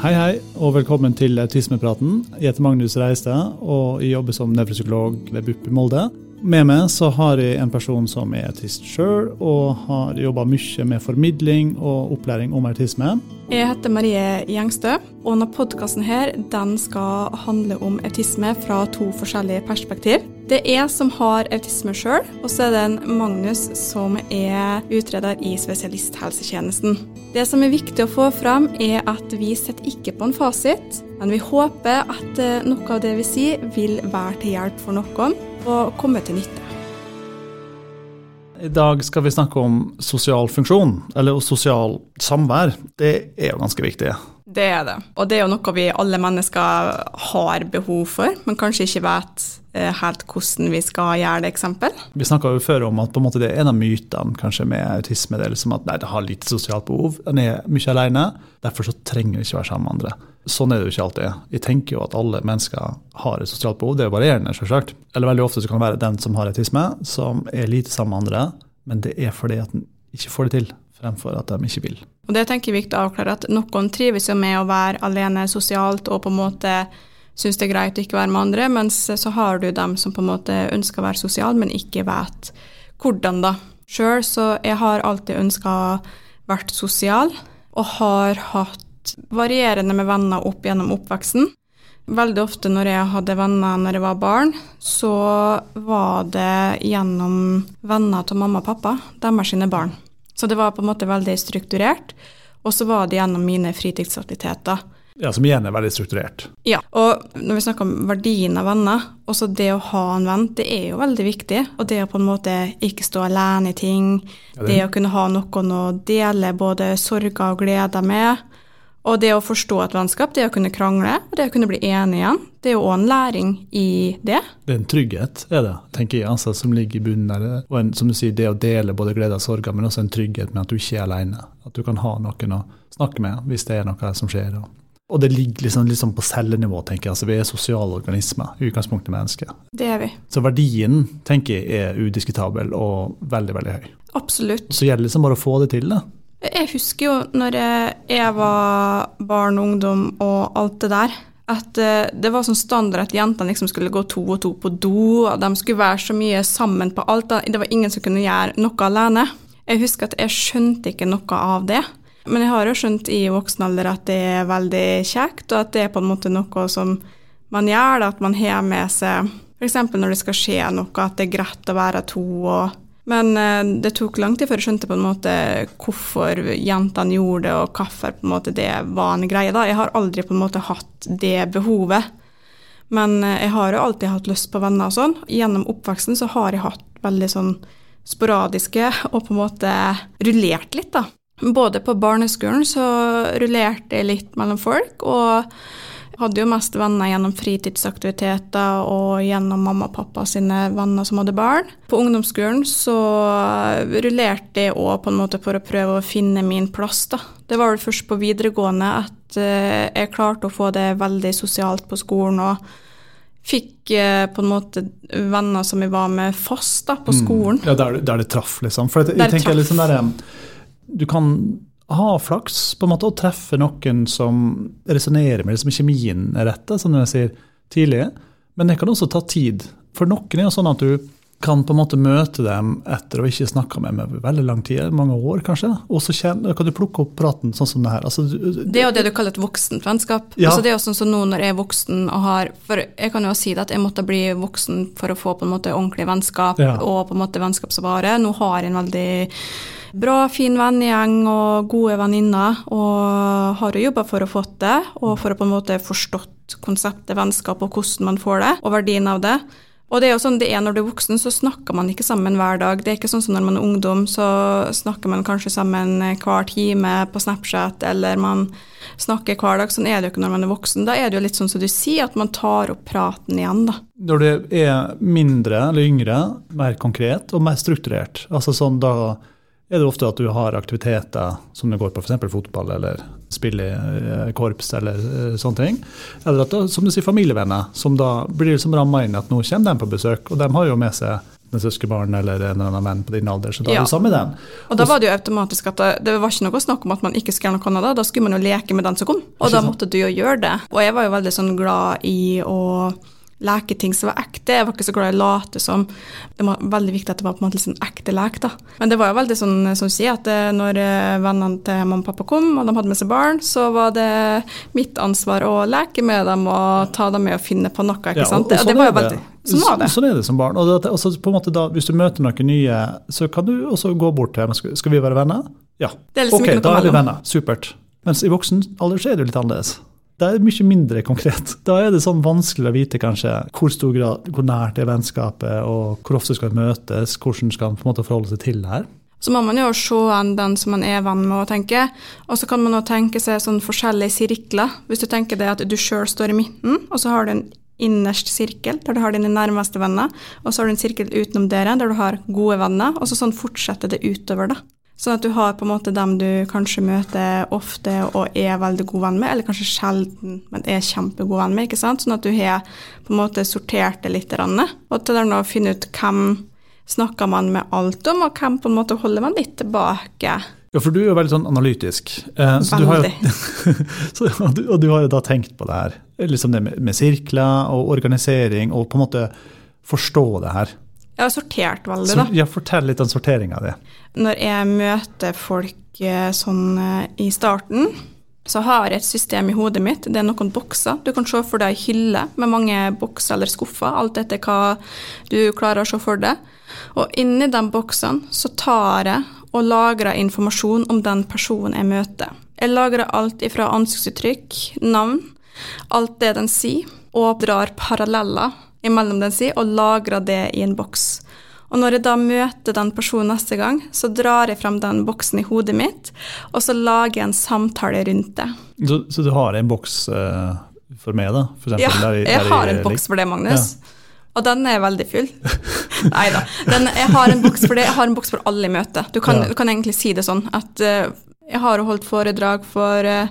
Hei, hei, og velkommen til Autismepraten. Jeg heter Magnus Reistad, og jeg jobber som nevropsykolog ved BUP i Molde. Med meg så har jeg en person som er autist sjøl, og har jobba mye med formidling og opplæring om autisme. Jeg heter Marie Gjengstø, og denne podkasten skal handle om autisme fra to forskjellige perspektiv. Det er jeg som har autisme sjøl, og så er det en Magnus som er utreder i spesialisthelsetjenesten. Det som er viktig å få fram, er at vi sitter ikke på en fasit, men vi håper at eh, noe av det vi sier, vil være til hjelp for noen og komme til nytte. I dag skal vi snakke om sosial funksjon, eller sosial samvær. Det er jo ganske viktig. Det er det. Og det er jo noe vi alle mennesker har behov for, men kanskje ikke vet eh, helt hvordan vi skal gjøre det, eksempel. Vi snakka før om at en det er en av mytene kanskje med autisme. Det er liksom at nei, det har lite sosialt behov. en er mye alene. Derfor så trenger det ikke være sammen med andre. Sånn er det jo ikke alltid. Jeg tenker jo at alle mennesker har et sosialt behov. Det er jo varierende, selvsagt. Eller veldig ofte så kan det være den som har autisme, som er lite sammen med andre, men det er fordi at den ikke får det til fremfor at de ikke vil. Og det tenker jeg er viktig å avklare, at noen trives jo med å være alene sosialt og på en måte syns det er greit å ikke være med andre, mens så har du dem som på en måte ønsker å være sosial, men ikke vet hvordan, da. Sjøl så jeg har alltid ønska vært sosial, og har hatt varierende med venner opp gjennom oppveksten. Veldig ofte når jeg hadde venner når jeg var barn, så var det gjennom venner til mamma og pappa, deres sine barn. Så det var på en måte veldig strukturert. Og så var det gjennom mine fritidsaktiviteter. Ja, Som igjen er veldig strukturert. Ja, og når vi snakker om verdien av venner, også det å ha en venn, det er jo veldig viktig. Og det å på en måte ikke stå alene i ting, ja, det... det å kunne ha noen å dele både sorger og gleder med, og det å forstå et vennskap, det å kunne krangle, og det å kunne bli enig igjen, det er jo òg en læring i det. Det er en trygghet, er det, tenker jeg, altså, som ligger i bunnen der. Og en, som du sier, det å dele både glede og sorger, men også en trygghet med at du ikke er alene. At du kan ha noen å snakke med hvis det er noe som skjer. Og det ligger liksom, liksom på cellenivå, tenker jeg. Altså, vi er sosiale organismer, i utgangspunktet mennesker. Det er vi. Så verdien, tenker jeg, er udiskutabel og veldig, veldig høy. Absolutt. Så gjelder det liksom bare å få det til, da. Jeg husker jo når jeg var barn og ungdom og alt det der, at eh, det var sånn standard at jentene liksom skulle gå to og to på do, og de skulle være så mye sammen på alt. Det var ingen som kunne gjøre noe alene. Jeg husker at jeg skjønte ikke noe av det. Men jeg har jo skjønt i voksen alder at det er veldig kjekt, og at det er på en måte noe som man gjør, at man har med seg f.eks. når det skal skje noe, at det er greit å være to. og men eh, det tok lang tid før jeg skjønte på en måte hvorfor jentene gjorde det, og hvorfor på en måte det var en greie. da. Jeg har aldri på en måte hatt det behovet. Men eh, jeg har jo alltid hatt lyst på venner og sånn. Gjennom oppveksten så har jeg hatt veldig sånn sporadiske og på en måte rullert litt, da. Både på barneskolen så rullerte jeg litt mellom folk, og hadde jo mest venner gjennom fritidsaktiviteter og gjennom mamma og pappa sine venner som hadde barn. På ungdomsskolen så rullerte jeg òg på en måte for å prøve å finne min plass, da. Det var vel først på videregående at eh, jeg klarte å få det veldig sosialt på skolen. og Fikk eh, på en måte venner som jeg var med fast da, på mm. skolen. Mm. Ja, der, der, det traff, liksom. For jeg, jeg tenker litt liksom der, Du kan ha flaks på en måte og treffe noen som resonnerer med det, som kjemien er rett, som jeg sier tidligere. Men det kan også ta tid. For noen er jo sånn at du kan på en måte møte dem etter å ikke snakka med dem over veldig lang tid, mange år kanskje. Og så kan du plukke opp praten sånn som det her. Altså, det er jo det du kaller et voksent vennskap. Ja. Altså, det er jo sånn som nå når jeg er voksen og har For jeg kan jo si det at jeg måtte bli voksen for å få på en måte ordentlig vennskap ja. og på en måte vennskap som varer. Nå har jeg en veldig bra, fin vennegjeng og gode venninner, og har jo jobba for å få det, og for å på en måte forstått konseptet vennskap og hvordan man får det, og verdien av det. Og det er jo sånn det er når du er voksen, så snakker man ikke sammen hver dag. Det er ikke sånn som når man er ungdom, så snakker man kanskje sammen hver time på Snapchat, eller man snakker hver dag. Sånn er det jo ikke når man er voksen. Da er det jo litt sånn som du sier, at man tar opp praten igjen, da. Når du er mindre eller yngre, mer konkret og mer strukturert, altså sånn da er det ofte at du har aktiviteter som du går på, f.eks. fotball eller spille i eh, korps eller eh, sånne ting. Eller at, som du sier, familievenner, som da blir liksom ramma inn at nå kommer de på besøk, og de har jo med seg en søskenbarn eller en eller annen venn på din alder, så da ja. er du sammen med den. Og da var det jo automatisk at det, det var ikke noe snakk om at man ikke skulle gjøre noe annet da, da skulle man jo leke med den som kom, og da måtte du jo gjøre det. Og jeg var jo veldig sånn glad i å leke ting som var ekte. Jeg var ikke så glad i å late som. Det var veldig viktig at det var på en måte litt sånn ekte lek. da. Men det var jo veldig sånn som du sier, at eh, når eh, vennene til mamma og pappa kom, og de hadde med seg barn, så var det mitt ansvar å leke med dem og ta dem med og finne på noe. ikke sant? Ja, og, og, sånn det var jo veldig... Sånn var det. Sånn er det som barn. Og det, altså, på en måte da, Hvis du møter noen nye, så kan du også gå bort til dem. Skal vi være venner? Ja. Liksom ok, da er vi venner. Supert. Mens i voksen alder så er det jo litt annerledes. Det er mye mindre konkret. Da er det sånn vanskelig å vite kanskje hvor stor grad, hvor nært er vennskapet, og hvor ofte skal møtes, hvordan skal man på en måte forholde seg til det her. Så må man jo se an den som man er venn med, å tenke. Og så kan man også tenke seg sånn forskjellige sirkler. Hvis du tenker deg at du sjøl står i midten, og så har du en innerst sirkel, der du har dine nærmeste venner, og så har du en sirkel utenom dere, der du har gode venner, og så sånn fortsetter det utover, da. Sånn at du har på en måte dem du kanskje møter ofte og er veldig god venn med, eller kanskje sjelden, men er kjempegod venn med. ikke sant? Sånn at du har på en måte sortert det litt. Og til å finne ut hvem snakker man med alt om, og hvem på en måte holder man litt tilbake. Ja, for du er jo veldig sånn analytisk. Eh, så veldig. Du jo, så, og, du, og, du, har jo da tenkt på det her. Liksom det med, med sirkler og organisering, og på en måte forstå det her. Jeg har sortert veldig, da. Ja, Fortell litt om sorteringa di. Når jeg møter folk eh, sånn eh, i starten, så har jeg et system i hodet mitt. Det er noen bokser. Du kan se for deg ei hylle med mange bokser eller skuffer, alt etter hva du klarer å se for deg. Og inni de boksene så tar jeg og lagrer informasjon om den personen jeg møter. Jeg lagrer alt ifra ansiktsuttrykk, navn, alt det den sier, og drar paralleller imellom den si, og lagrer det i en boks. Og når jeg da møter den personen neste gang, så drar jeg frem den boksen i hodet mitt, og så lager jeg en samtale rundt det. Så, så du har en boks uh, for meg, da? For eksempel, ja, der, jeg har en boks for det, Magnus. Ja. Og den er veldig full. Nei da. Jeg har en boks for det, jeg har en boks for alle i møtet. Du kan, ja. du kan egentlig si det sånn at uh, jeg har holdt foredrag for uh,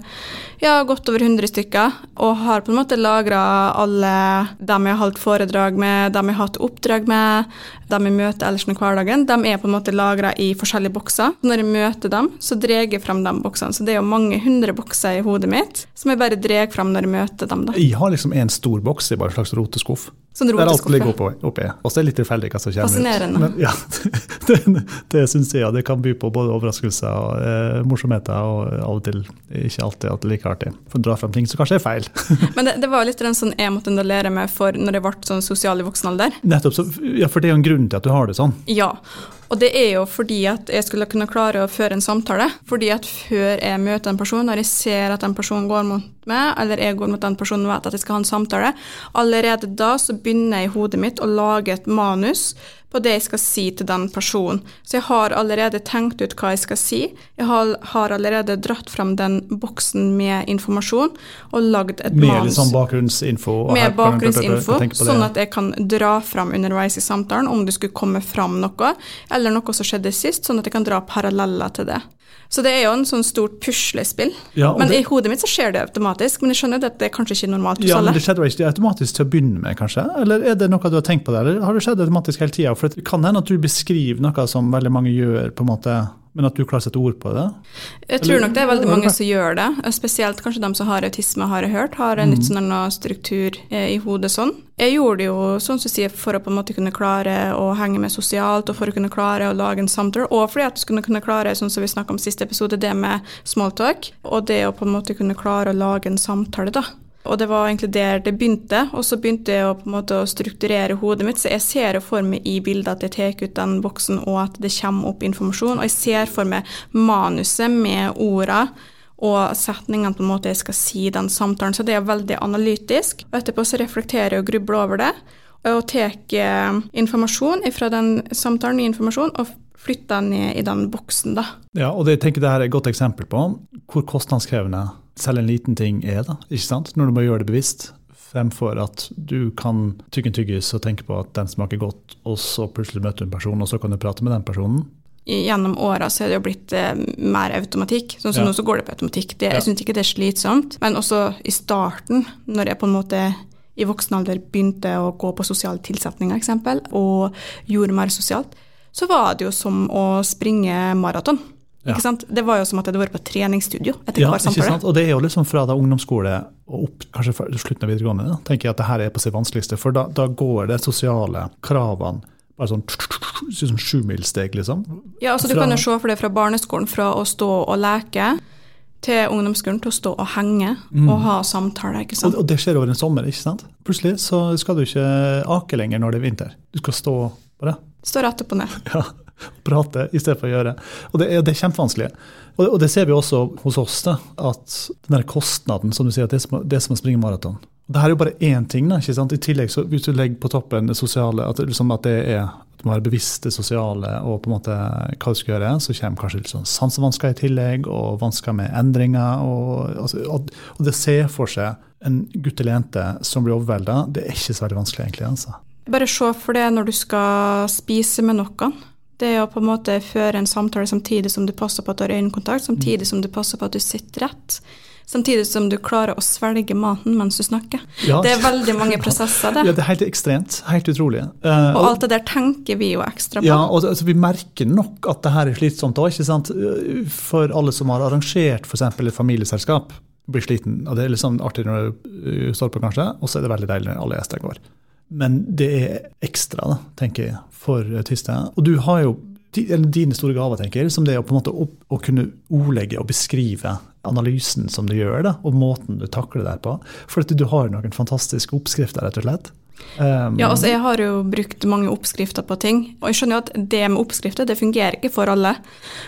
ja, godt over 100 stykker, og har på en måte lagra alle dem jeg har holdt foredrag med, dem jeg har hatt oppdrag med, dem jeg møter ellers i hverdagen. De er på en måte lagra i forskjellige bokser. Når jeg møter dem, så drar jeg frem de boksene. Så det er jo mange hundre bokser i hodet mitt som jeg bare drar frem når jeg møter dem. Da. Jeg har liksom en stor boks i bare en slags roteskuff. Sånn Der alt ligger oppi. oppi. Og så er det litt tilfeldig hva som kommer Fascinerende. ut. Ja, det, det, det syns jeg ja, det kan by på både overraskelser og eh, morsomheter, og av og til ikke alltid at det er like artig. For å dra frem ting som kanskje er feil. Men det, det var litt den sånn jeg måtte lære meg for når jeg ble sånn sosial i voksen alder. Nettopp, så, ja, for det er jo en grunn til at du har det sånn. Ja, og det er jo fordi at jeg skulle kunne klare å føre en samtale. Fordi at før jeg møter en person, når jeg ser at den personen går mot meg, eller jeg går mot den personen og vet at jeg skal ha en samtale, allerede da så begynner jeg i hodet mitt å lage et manus på det jeg skal si til den personen. Så jeg har allerede tenkt ut hva jeg skal si. Jeg har, har allerede dratt fram den boksen med informasjon og lagd et med manus. Sånn bakgrunnsinfo? Med bakgrunnsinfo, sånn at jeg kan dra fram underveis i samtalen om det skulle komme fram noe, eller noe som skjedde sist, sånn at jeg kan dra paralleller til det. Så det er jo en sånn stort puslespill. Ja, men det, i hodet mitt så skjer det automatisk. Men jeg skjønner at det er kanskje ikke normalt hos ja, alle. Men det skjedde ikke automatisk til å begynne med, kanskje? Eller er det noe du har tenkt på det, eller har det skjedd automatisk hele tida? For det kan hende at du beskriver noe som veldig mange gjør, på en måte men at du klarer å sette ord på det? Jeg tror nok det er veldig mange som gjør det. Spesielt kanskje de som har autisme, har jeg hørt, har en litt sånn sånn struktur eh, i hodet sånn. Jeg gjorde det jo sånn som sier, for å på en måte kunne klare å henge med sosialt, og for å kunne klare å lage en samtale, og fordi at du skulle kunne klare, sånn som vi snakka om siste episode, det med smalltalk, og det å på en måte kunne klare å lage en samtale, da. Og det var egentlig der det begynte. Og så begynte jeg å, på en måte, å strukturere hodet mitt. Så jeg ser for meg i bildet at jeg tar ut den boksen, og at det kommer opp informasjon. Og jeg ser for meg manuset med orda og setningene på en måte jeg skal si i den samtalen. Så det er veldig analytisk. Og etterpå så reflekterer jeg og grubler over det. Og tar eh, informasjon fra den samtalen, ny informasjon, og flytter den ned i den boksen, da. Ja, og det, jeg tenker det er et godt eksempel på hvor kostnadskrevende selv en liten ting er, da, ikke sant? når du må gjøre det bevisst. Fremfor at du kan tygge en tyggis og tenke på at den smaker godt, og så plutselig møter du en person, og så kan du prate med den personen. Gjennom åra så er det jo blitt eh, mer automatikk. Sånn som ja. nå så går det på automatikk. Det, jeg syns ikke det er slitsomt. Men også i starten, når jeg på en måte i voksen alder begynte å gå på sosiale tilsetninger, eksempel, og gjorde mer sosialt, så var det jo som å springe maraton. Ja. Det var jo som at jeg hadde vært på treningsstudio etter ja, hver samtale. Og det er jo liksom fra da ungdomsskole og opp kanskje fra slutten av videregående, da, tenker jeg at det her er på sitt vanskeligste. For da, da går det sosiale kravene bare sånn, sånn sjumilssteg, liksom. Ja, altså Du kan jo se for deg fra barneskolen fra å stå og leke til ungdomsskolen til å stå og henge mm. og ha samtaler. ikke sant? Og, og, det skjer over en sommer, ikke sant? Plutselig så skal du ikke ake lenger når det er vinter. Du skal stå bare. Stå rett opp og ned. Ja, prate i stedet for å gjøre. Og det, det er kjempevanskelig. Og, og, det ser vi også hos oss, da, at den der kostnaden, som du sier, at det er det er som å springe maraton. Det her er jo bare én ting. Da, ikke sant? I tillegg, så hvis du legger på toppen det sosiale, at, liksom, at det er du må være bevisst det sosiale og på en måte hva du skal gjøre, så kommer kanskje litt sånn sansevansker i tillegg, og vansker med endringer. Og, altså, og, og det ser for seg en gutt eller jente som blir overvelda, det er ikke så veldig vanskelig, egentlig. altså. Bare se for det når du skal spise med noen. Det å på en måte føre en samtale samtidig som du passer på at du har øyekontakt, samtidig som du passer på at du sitter rett. Samtidig som du klarer å svelge maten mens du snakker. Ja. Det er veldig mange prosesser, det. Ja, det er helt ekstremt. Helt utrolig. Uh, og alt det der tenker vi jo ekstra på. Ja, og altså, Vi merker nok at det her er slitsomt òg, ikke sant. For alle som har arrangert f.eks. et familieselskap, blir sliten. Og det er litt sånn artig når du står på, kanskje, og så er det veldig deilig når alle gjester går. Men det er ekstra, da, tenker jeg, for autister. Og du har jo dine store gaver, tenker jeg, som det er å, på en måte, å, å kunne ordlegge og beskrive analysen som du gjør, da, og måten du takler det på. For at du har noen fantastiske oppskrifter, rett og slett. Um, ja, altså Jeg har jo brukt mange oppskrifter på ting, og jeg skjønner jo at det med oppskrifter det fungerer ikke for alle.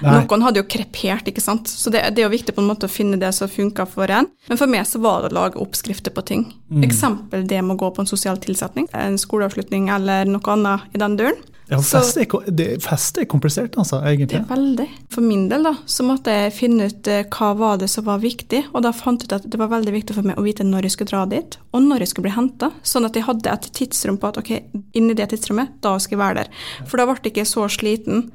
Nei. Noen hadde jo krepert, ikke sant. Så det, det, er jo viktig på en måte å finne det som funker for en. Men for meg så var det å lage oppskrifter på ting. Mm. Eksempel det med å gå på en sosial tilsetning, en skoleavslutning eller noe annet i den duren. Ja, fest er, det, fest er, komplisert, altså, egentlig. Det er veldig. For min del da, så måtte jeg finne ut uh, hva var det som var viktig, og da fant jeg ut at det var veldig viktig for meg å vite når jeg skulle dra dit, og når jeg skulle bli henta. Sånn at jeg hadde et tidsrom på at ok, inni det tidsrommet, da skal jeg være der. For da ble jeg ikke så sliten.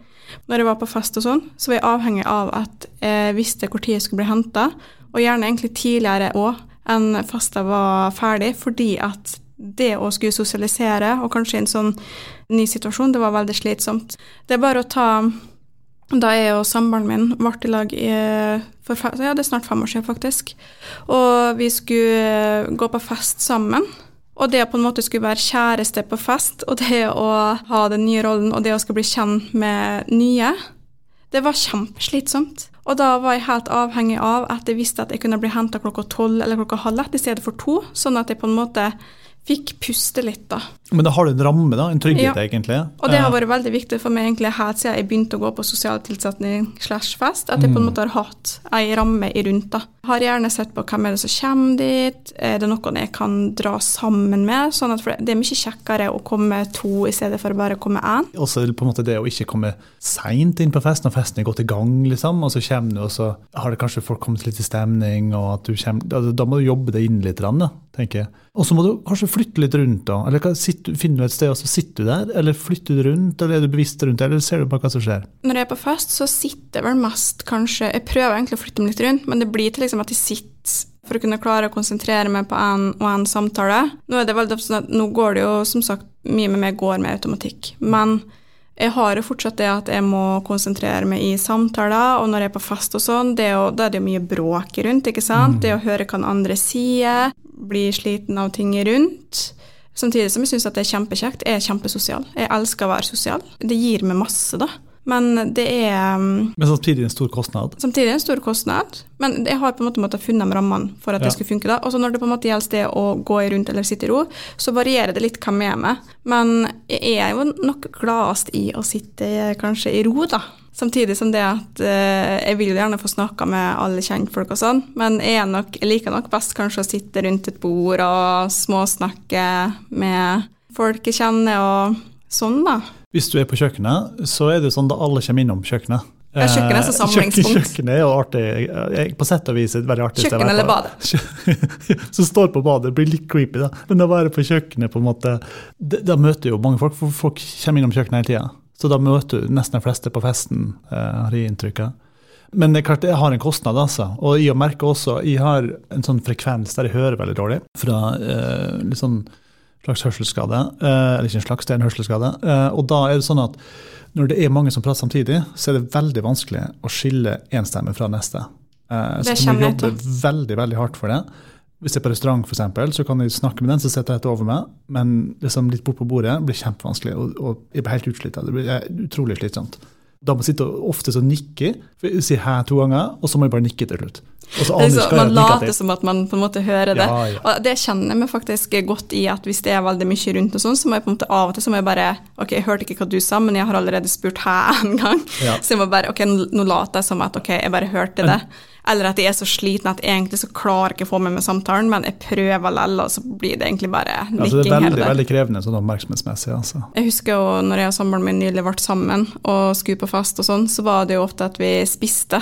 Når jeg var på fest og sånn, så var jeg avhengig av at jeg visste hvor tid jeg skulle bli henta, og gjerne egentlig tidligere òg enn festa var ferdig, fordi at det å skulle sosialisere, og kanskje i en sånn ny situasjon, det var veldig slitsomt. Det er bare å ta Da jeg og samboeren min ble i lag i, for, ja, det er snart fem år siden, faktisk. Og vi skulle gå på fest sammen. Og det å på en måte skulle være kjæreste på fest, og det å ha den nye rollen, og det å skulle bli kjent med nye, det var kjempeslitsomt. Og da var jeg helt avhengig av at jeg visste at jeg kunne bli henta klokka tolv eller klokka halv ett i stedet for to, sånn at jeg på en måte fikk puste litt, da. Men da har du en ramme, da? En trygghet, ja. egentlig? Og det har vært veldig viktig for meg egentlig helt siden jeg begynte å gå på sosial tilsetning slash fest, at jeg på en mm. måte har hatt ei ramme i rundt. da. Har gjerne sett på hvem er det som kommer dit, er det noen jeg kan dra sammen med? sånn at Det er mye kjekkere å komme to i stedet for å bare komme én. Også på en måte det å ikke komme seint inn på festen, når festen er godt i gang, liksom, og så kommer du, og så har det kanskje folk kommet litt i stemning, og at du kommer, da må du jobbe det inn litt, da, tenker jeg. Og så må du kanskje flytte litt rundt, da. Eller finner du et sted, og så sitter du der? Eller flytter du rundt, eller er du bevisst rundt, eller ser du bare hva som skjer? Når jeg er på fest, så sitter jeg vel mest kanskje Jeg prøver egentlig å flytte meg litt rundt, men det blir til liksom at jeg sitter for å kunne klare å konsentrere meg på en og en samtale. Nå er det veldig sånn at nå går det jo som sagt mye med meg går med automatikk. Men jeg har jo fortsatt det at jeg må konsentrere meg i samtaler, og når jeg er på fest og sånn, da er det jo mye bråk rundt, ikke sant. Mm. Det å høre hva den andre sier, bli sliten av ting rundt. Samtidig som jeg syns det er kjempekjekt. Jeg er kjempesosial. Jeg elsker å være sosial. Det gir meg masse, da. Men det er um, Men samtidig en stor kostnad? Samtidig en stor kostnad. Men jeg har på en måte måttet funnet rammene for at ja. det skulle funke. da. Og så når det på en måte gjelder det å gå rundt eller sitte i ro, så varierer det litt hvem jeg er med. Men jeg er jo nok gladest i å sitte kanskje i ro, da. Samtidig som det at eh, jeg vil gjerne få snakka med alle kjentfolk og sånn, men jeg, nok, jeg liker nok best kanskje å sitte rundt et bord og småsnakke med folk jeg kjenner og sånn, da. Hvis du er på kjøkkenet, så er det sånn at alle kommer innom kjøkkenet. Ja, kjøkkenet er så eh, samlingspunkt. Kjøkkenet er jo artig, på sett og vis et veldig artig Kjøkken eller badet. Som står på badet, blir litt creepy, da. Men å være på kjøkkenet, på en måte Da møter jo mange folk, for folk kommer innom kjøkkenet hele tida. Så da møter du nesten de fleste på festen, eh, har jeg inntrykk av. Men det er klart det har en kostnad, altså. Og jeg merker også jeg har en sånn frekvens der jeg hører veldig dårlig. Fra eh, litt sånn slags hørselsskade. Eh, eller ikke en slags, det er en hørselsskade. Eh, og da er det sånn at når det er mange som prater samtidig, så er det veldig vanskelig å skille én stemme fra neste. Eh, så du må jobbe veldig, veldig hardt for det. Hvis jeg er på restaurant, for eksempel, så kan jeg snakke med den som sitter rett over meg, men liksom litt bort på bordet blir kjempevanskelig, og, og jeg blir helt utslitt. Det blir utrolig slitsomt. Da må jeg sitte ofte og nikke, for jeg sier hæ to ganger, og så må jeg bare nikke til slutt. Så, man later som at man på en måte hører det. Ja, ja. Og det kjenner jeg meg faktisk godt i, at hvis det er veldig mye rundt, og sånn, så må jeg på en måte av og til så må jeg bare Ok, jeg hørte ikke hva du sa, men jeg har allerede spurt hæ en gang. Ja. Så jeg må bare Ok, nå later jeg som at ok, jeg bare hørte det. Eller at jeg er så sliten at jeg egentlig så klarer ikke å få med meg samtalen, men jeg prøver likevel, og så blir det egentlig bare nikking. Altså det er veldig, veldig krevende sånn oppmerksomhetsmessig. Altså. Jeg husker jo når jeg og samboeren min nylig ble sammen og skulle på fast og sånn, så var det jo ofte at vi spiste.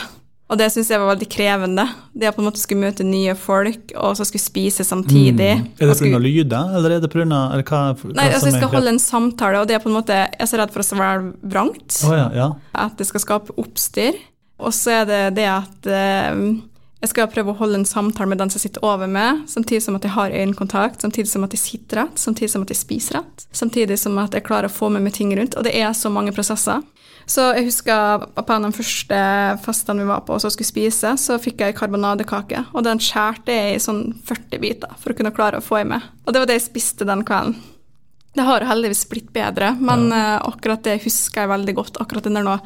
Og det syns jeg var veldig krevende. Det å på en måte skulle møte nye folk, og så skulle spise samtidig. Mm. Er det pga. lyder, eller er det pga. hva, hva Nei, altså jeg skal holde en samtale, og det er på en måte Jeg er så redd for å være vrangt. Oh, ja, ja. At det skal skape oppstyr. Og så er det det at eh, jeg skal prøve å holde en samtale med den som sitter over meg, samtidig som at jeg har øyekontakt, samtidig som at jeg sitter rett, samtidig som at jeg spiser rett, samtidig som at jeg klarer å få med meg ting rundt. Og det er så mange prosesser. Så jeg husker på en av de første festene vi var på og så skulle spise, så fikk jeg karbonadekake, og den skjærte jeg i sånn 40 biter for å kunne klare å få i meg. Og det var det jeg spiste den kvelden. Det har heldigvis blitt bedre, men ja. uh, akkurat det husker jeg veldig godt. Akkurat den der nå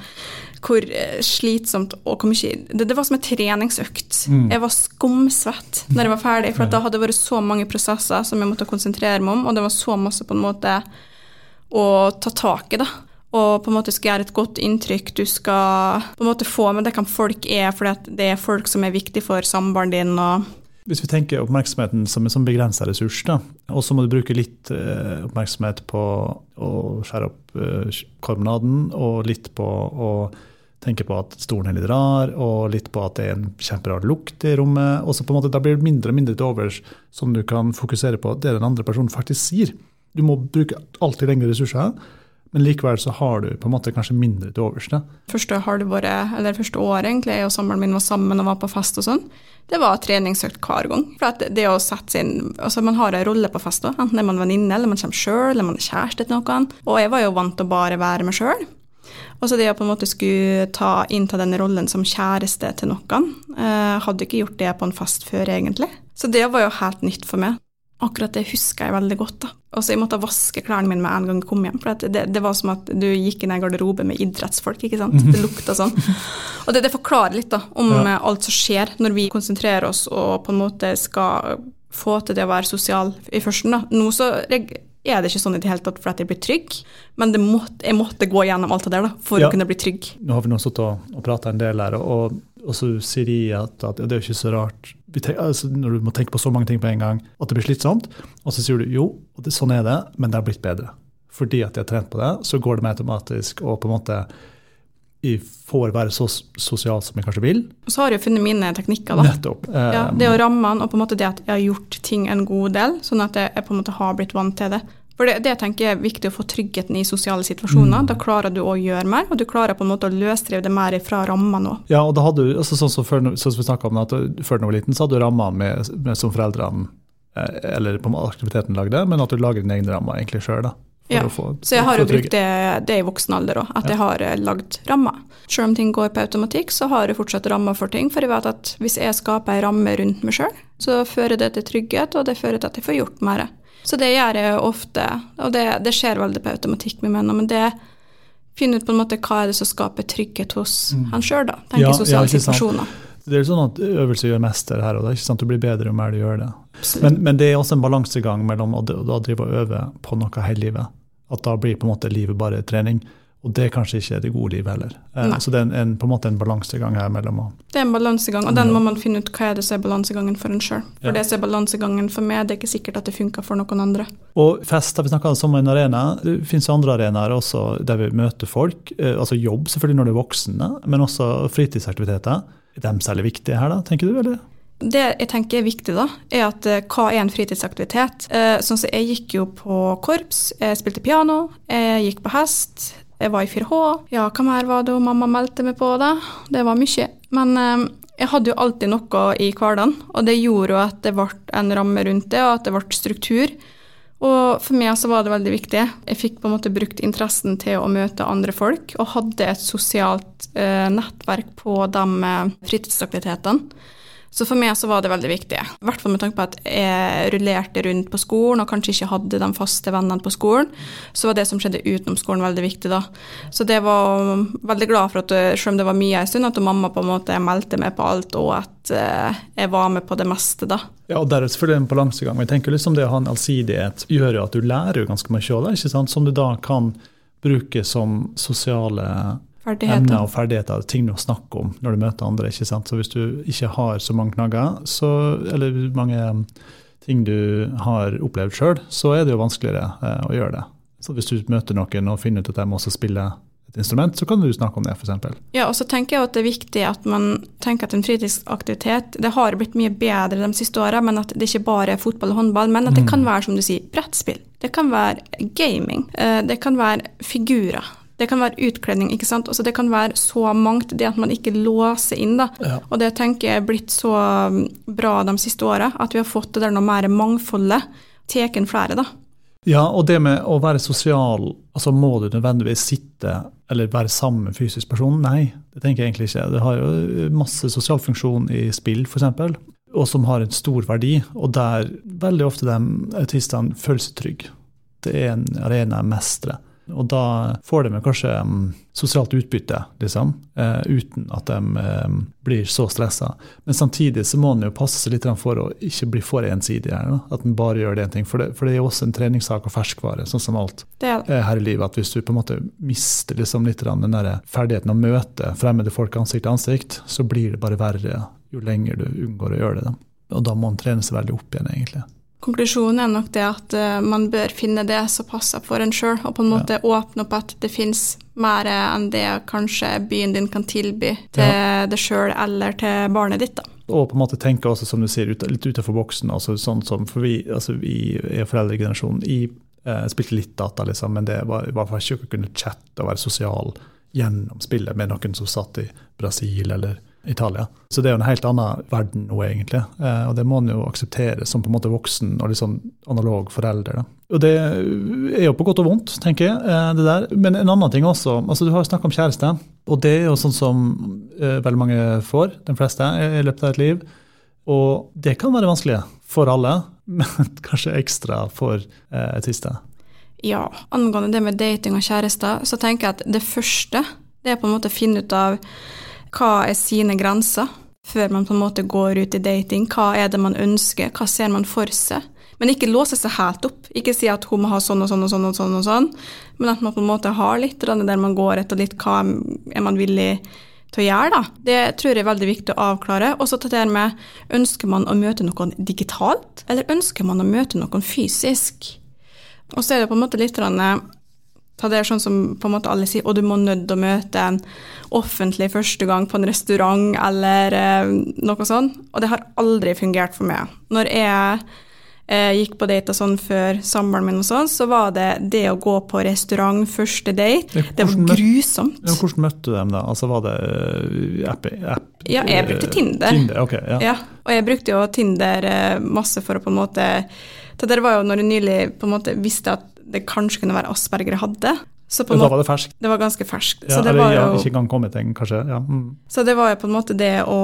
hvor uh, slitsomt og hvor mye det, det, var som en treningsøkt. Mm. Jeg var skumsvett når jeg var ferdig, for da hadde det vært så mange prosesser som jeg måtte konsentrere meg om, og det var så masse på en måte å ta tak i, da. Og på en måte skal gjøre et godt inntrykk. Du skal på en måte få med det hvem folk er, for det er folk som er viktig for samboeren din. og hvis vi tenker oppmerksomheten som en sånn begrensa ressurs, og så må du bruke litt eh, oppmerksomhet på å skjære opp eh, karbonaden, og litt på å tenke på at stolen litt rar, og litt på at det er en kjemperar lukt i rommet. og så på en måte Da blir det mindre og mindre til overs som du kan fokusere på det den andre personen faktisk sier. Du må bruke alltid lengre ressurser. Men likevel så har du på en måte kanskje mindre til overs. Første halvåret, eller første året egentlig, jeg og samboeren min var sammen og var på fest og sånn, det var treningsøkt hver gang. For det å sette sin, altså Man har en rolle på fest, enten er man venninne, eller man kommer sjøl, eller man er kjæreste til noen. Og jeg var jo vant til å bare være meg sjøl. Og så det å på en måte skulle ta innta den rollen som kjæreste til noen, eh, hadde ikke gjort det på en fest før, egentlig. Så det var jo helt nytt for meg. Akkurat det husker jeg veldig godt. da. Og så Jeg måtte vaske klærne mine med en gang jeg kom hjem. for det, det, var som at du gikk inn i en garderobe med idrettsfolk. ikke sant? Det lukta sånn. Og det, det forklarer litt da, om ja. alt som skjer når vi konsentrerer oss og på en måte skal få til det å være sosial i førsten. da. Nå så er det ikke sånn i det hele tatt for at jeg blir trygg, men måtte, jeg måtte gå gjennom alt det der da, for ja. å kunne bli trygg. Nå har vi nå sittet og, og prata en del her, og, og så sier de at, at, det er jo ikke så rart tenker, altså, Når du må tenke på så mange ting på en gang, at det blir slitsomt. Og så sier du jo, det, sånn er det, men det har blitt bedre. Fordi at jeg har trent på det, så går det mer automatisk. og på en måte jeg får være så sosial som jeg kanskje vil. Så har jeg funnet mine teknikker. da. Nettopp. Ja, det å ramme den, og på en måte det at jeg har gjort ting en god del, sånn at jeg på en måte har blitt vant til det. For det, det tenker jeg er viktig å få tryggheten i sosiale situasjoner. Mm. Da klarer du å gjøre mer, og du klarer på en måte å løsrive det mer fra ramma nå. Ja, og da hadde du, altså sånn som før, sånn som vi om at før du var liten, så hadde du ramma som foreldrene eh, eller på aktiviteten lagde, men at du lager dine egne rammer egentlig sjøl. Ja, få, så jeg har jo brukt det, det, i voksen alder òg, at ja. jeg har eh, lagd rammer. Selv om ting går på automatikk, så har jeg fortsatt rammer for ting. For jeg vet at hvis jeg skaper ei ramme rundt meg sjøl, så fører det til trygghet, og det fører til at jeg får gjort mer. Så det gjør jeg ofte, og det, det skjer veldig på automatikk med menn. Men det finner ut på en måte hva er det som skaper trygghet hos mm. han sjøl, da. Tenker ja, sosiale situasjoner. Det er jo sånn at øvelse gjør mester her, og det er ikke sant du blir bedre jo mer du gjør det. Men, men, det er også en balansegang mellom å, å drive og øve på noe hele livet. At da blir på en måte livet bare trening. Og det er kanskje ikke det gode livet heller. Nei. så det er en, en, på en måte en balansegang her mellom Det er en balansegang, og den må man finne ut hva er det som er balansegangen for en sjøl. For ja. det som er balansegangen for meg, det er ikke sikkert at det funker for noen andre. Og fest har vi snakka om en arena. Det finnes andre arenaer også der vi møter folk. Eh, altså jobb selvfølgelig når du er voksne, men også fritidsaktiviteter. Er de særlig viktige her, da, tenker du? eller? Det jeg tenker er viktig, da, er at uh, hva er en fritidsaktivitet? Uh, sånn som Jeg gikk jo på korps, jeg spilte piano, jeg gikk på hest, jeg var i 4H. Ja, hva mer var det mamma meldte meg på, da? Det var mye. Men eh, jeg hadde jo alltid noe i hverdagen, og det gjorde jo at det ble en ramme rundt det, og at det ble struktur. Og for meg så var det veldig viktig. Jeg fikk på en måte brukt interessen til å møte andre folk, og hadde et sosialt eh, nettverk på de eh, fritidsaktivitetene. Så for meg så var det veldig viktig. I hvert fall med tanke på at jeg rullerte rundt på skolen og kanskje ikke hadde de faste vennene på skolen. Så var det som skjedde utenom skolen veldig viktig da. Så det var veldig glad for at selv om det var mye en stund, at mamma på en måte meldte meg på alt, og at uh, jeg var med på det meste da. Ja, og det er selvfølgelig en balansegang. Jeg tenker liksom det å ha en allsidighet gjør jo at du lærer jo ganske mye av det, ikke sant? som du da kan bruke som sosiale emner og ferdigheter, ting du snakker om når du møter andre. ikke sant? Så hvis du ikke har så mange knagger, så, eller mange ting du har opplevd sjøl, så er det jo vanskeligere eh, å gjøre det. Så hvis du møter noen og finner ut at de også spiller et instrument, så kan du snakke om det, f.eks. Ja, og så tenker jeg at det er viktig at man tenker at en fritidsaktivitet Det har blitt mye bedre de siste åra, men at det ikke bare er fotball og håndball, men at det mm. kan være, som du sier, brettspill. Det kan være gaming. Eh, det kan være figurer. Det kan være utkledning, ikke sant. Altså, det kan være så mangt, det at man ikke låser inn, da. Ja. Og det tenker jeg er blitt så um, bra de siste åra, at vi har fått det der noe mer mangfoldet. Tatt flere, da. Ja, og det med å være sosial, altså må du nødvendigvis sitte eller være sammen med en fysisk person? Nei, det tenker jeg egentlig ikke. Det har jo masse sosial funksjon i spill, f.eks., og som har en stor verdi, og der veldig ofte de autistene føler seg trygge. Det er en arena jeg mestrer. Og da får de kanskje sosialt utbytte, liksom, uh, uten at de blir så stressa. Men samtidig så må en jo passe seg litt for å ikke bli for ensidig her. At en bare gjør det en ting. For det, for det er jo også en treningssak og ferskvare, sånn som alt det. Uh, her i livet. At hvis du på en måte mister liksom litt den der ferdigheten å møte fremmede folk ansikt til ansikt, så blir det bare verre jo lenger du unngår å gjøre det. Da. Og da må en trene seg veldig opp igjen, egentlig. Konklusjonen er nok det at uh, man bør finne det som passer for en sjøl, og på en måte ja. åpne opp at det fins mer enn det kanskje byen din kan tilby til ja. deg sjøl eller til barnet ditt. da. Og på en måte tenke også, som du sier, ut, litt utenfor boksen. altså sånn som, For vi, altså vi er foreldregenerasjonen. Jeg eh, spilte litt data, liksom, men det var, var ikke å kunne chatte og være sosial gjennom spillet med noen som satt i Brasil eller Italia. Så det er jo en helt annen verden nå, egentlig. Eh, og det må en jo akseptere som på en måte voksen og sånn analog forelder. Da. Og det er jo på godt og vondt, tenker jeg. Eh, det der. Men en annen ting også. altså Du har jo snakka om kjæreste, og det er jo sånn som eh, veldig mange får, de fleste, i løpet av et liv. Og det kan være vanskelig for alle, men kanskje ekstra for et siste. Ja, angående det med dating og kjærester, så tenker jeg at det første det er på en måte å finne ut av hva er sine grenser, før man på en måte går ut i dating. Hva er det man ønsker, hva ser man for seg? Men ikke låse seg helt opp. Ikke si at hun må ha sånn og sånn og sånn, og sånn, og sånn, men at man på en måte har litt der man går etter litt hva er man villig til å gjøre. da. Det tror jeg er veldig viktig å avklare. Og så til det med ønsker man å møte noen digitalt, eller ønsker man å møte noen fysisk? Og så er det på en måte litt Det sånn som på en måte alle sier, og du må nødt å møte en offentlig første gang på en restaurant eller eh, noe sånt. Og det har aldri fungert for meg. Når jeg eh, gikk på date og sånn før samboeren min, og sånn, så var det det å gå på restaurant første date. det var grusomt. Ja, hvordan møtte du dem da? Altså Var det eh, app? app ja, jeg brukte Tinder. Tinder okay, ja. ja. Og jeg brukte jo Tinder eh, masse for å på en måte Det var jo når jeg nylig på en måte visste at det kanskje kunne være Asperger jeg hadde. Så da var det ferskt? Det var ganske ferskt. Ja, så det var jo, ikke engang kommet en, kanskje. Ja. Mm. Så det var jo på en måte det å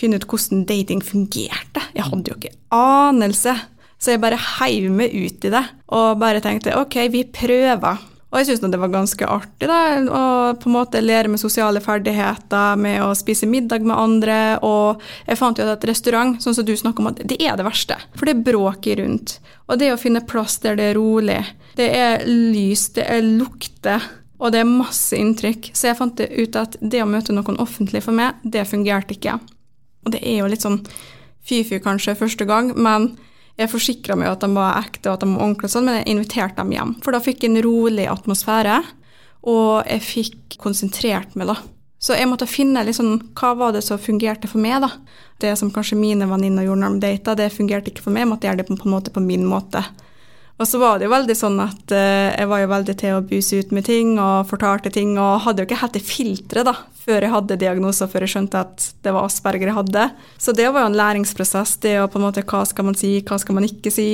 finne ut hvordan dating fungerte. Jeg hadde jo ikke anelse. Så jeg bare heiv meg ut i det og bare tenkte ok, vi prøver. Og jeg syns det var ganske artig da, å på en måte lære med sosiale ferdigheter, med å spise middag med andre. Og jeg fant jo at restaurant, sånn som du snakker om, det er det verste. For det er bråker rundt. Og det å finne plass der det er rolig. Det er lys, det er lukter. Og det er masse inntrykk. Så jeg fant ut at det å møte noen offentlig for meg, det fungerte ikke. Og det er jo litt sånn fy-fy kanskje første gang, men jeg forsikra meg at de var ekte og at de var ordentlige, sånn, men jeg inviterte dem hjem. For da fikk jeg en rolig atmosfære, og jeg fikk konsentrert meg, da. Så jeg måtte finne liksom, hva var det som fungerte for meg. da. Det som kanskje mine venninner gjorde når de data, det fungerte ikke for meg. Jeg måtte gjøre det på, på en måte på min måte. Og så var det jo veldig sånn at uh, jeg var jo veldig til å buse ut med ting og fortalte ting, og hadde jo ikke helt det filteret da, før jeg hadde diagnoser, før jeg skjønte at det var asperger jeg hadde. Så det var jo en læringsprosess, det å på en måte hva skal man si, hva skal man ikke si.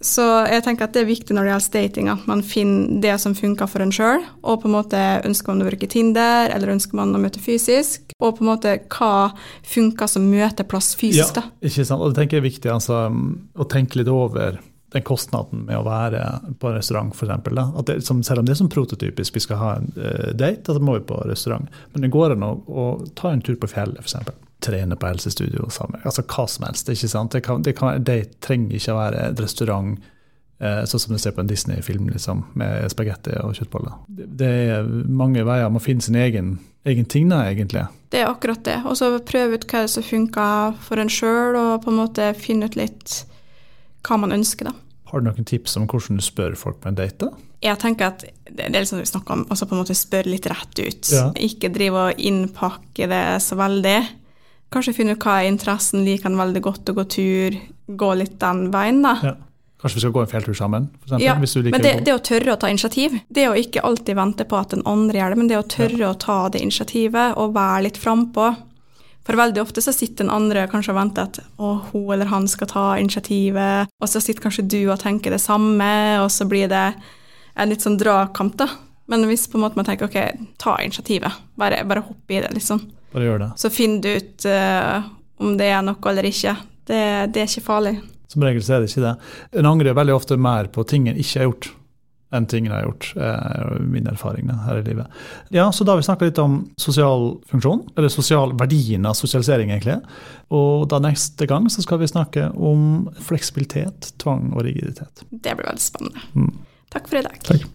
Så jeg tenker at det er viktig når det gjelder dating, at man finner det som funker for en sjøl. Og på en måte ønsker man å bruke Tinder, eller ønsker man å møte fysisk? Og på en måte hva funker som møteplass fysisk, da. Ja, ikke sant. Og det tenker jeg er viktig altså, å tenke litt over den kostnaden med å være på en restaurant, f.eks. Selv om det er som prototypisk, vi skal ha en uh, date, så må vi på restaurant. Men det går an å, å ta en tur på fjellet, f.eks trene på helsestudio sammen. Altså hva som helst. ikke sant? Det, kan, det, kan, det trenger ikke å være et restaurant uh, sånn som du ser på en Disney-film liksom, med spagetti og kjøttboller. Det, det, er mange veier Man finne sin egen, egen ting, da, egentlig. Det er akkurat det. Og så prøve ut hva som funker for en sjøl, og på en måte finne ut litt hva man ønsker, da. Har du noen tips om hvordan du spør folk på en date? da? Jeg tenker at det er liksom vi snakker om, altså på en måte spørre litt rett ut. Ja. Ikke drive og innpakke det så veldig. Kanskje finne ut hva er interessen, liker han veldig godt å gå tur, gå litt den veien, da. Ja. Kanskje vi skal gå en fjelltur sammen? For Eksempel, ja, men det, det, å tørre å ta initiativ, det å ikke alltid vente på at den andre gjør det, men det å tørre ja. å ta det initiativet og være litt frampå. For veldig ofte så sitter den andre kanskje og venter at å, hun eller han skal ta initiativet, og så sitter kanskje du og tenker det samme, og så blir det en litt sånn dragkamp, da. Men hvis på en måte man tenker ok, ta initiativet, bare, bare hopp i det, liksom. Bare gjør det. Så finner du ut uh, om det er noe eller ikke. Det, det, er ikke farlig. Som regel så er det ikke det. En angrer veldig ofte mer på ting en ikke har gjort, enn ting jeg har gjort. er min erfaring her i livet. Ja, så Da har vi snakka litt om sosial funksjon, eller sosial verdien av sosialisering, egentlig. Og da neste gang så skal vi snakke om fleksibilitet, tvang og rigiditet. Det blir veldig spennende. Mm. Takk for i dag. Takk.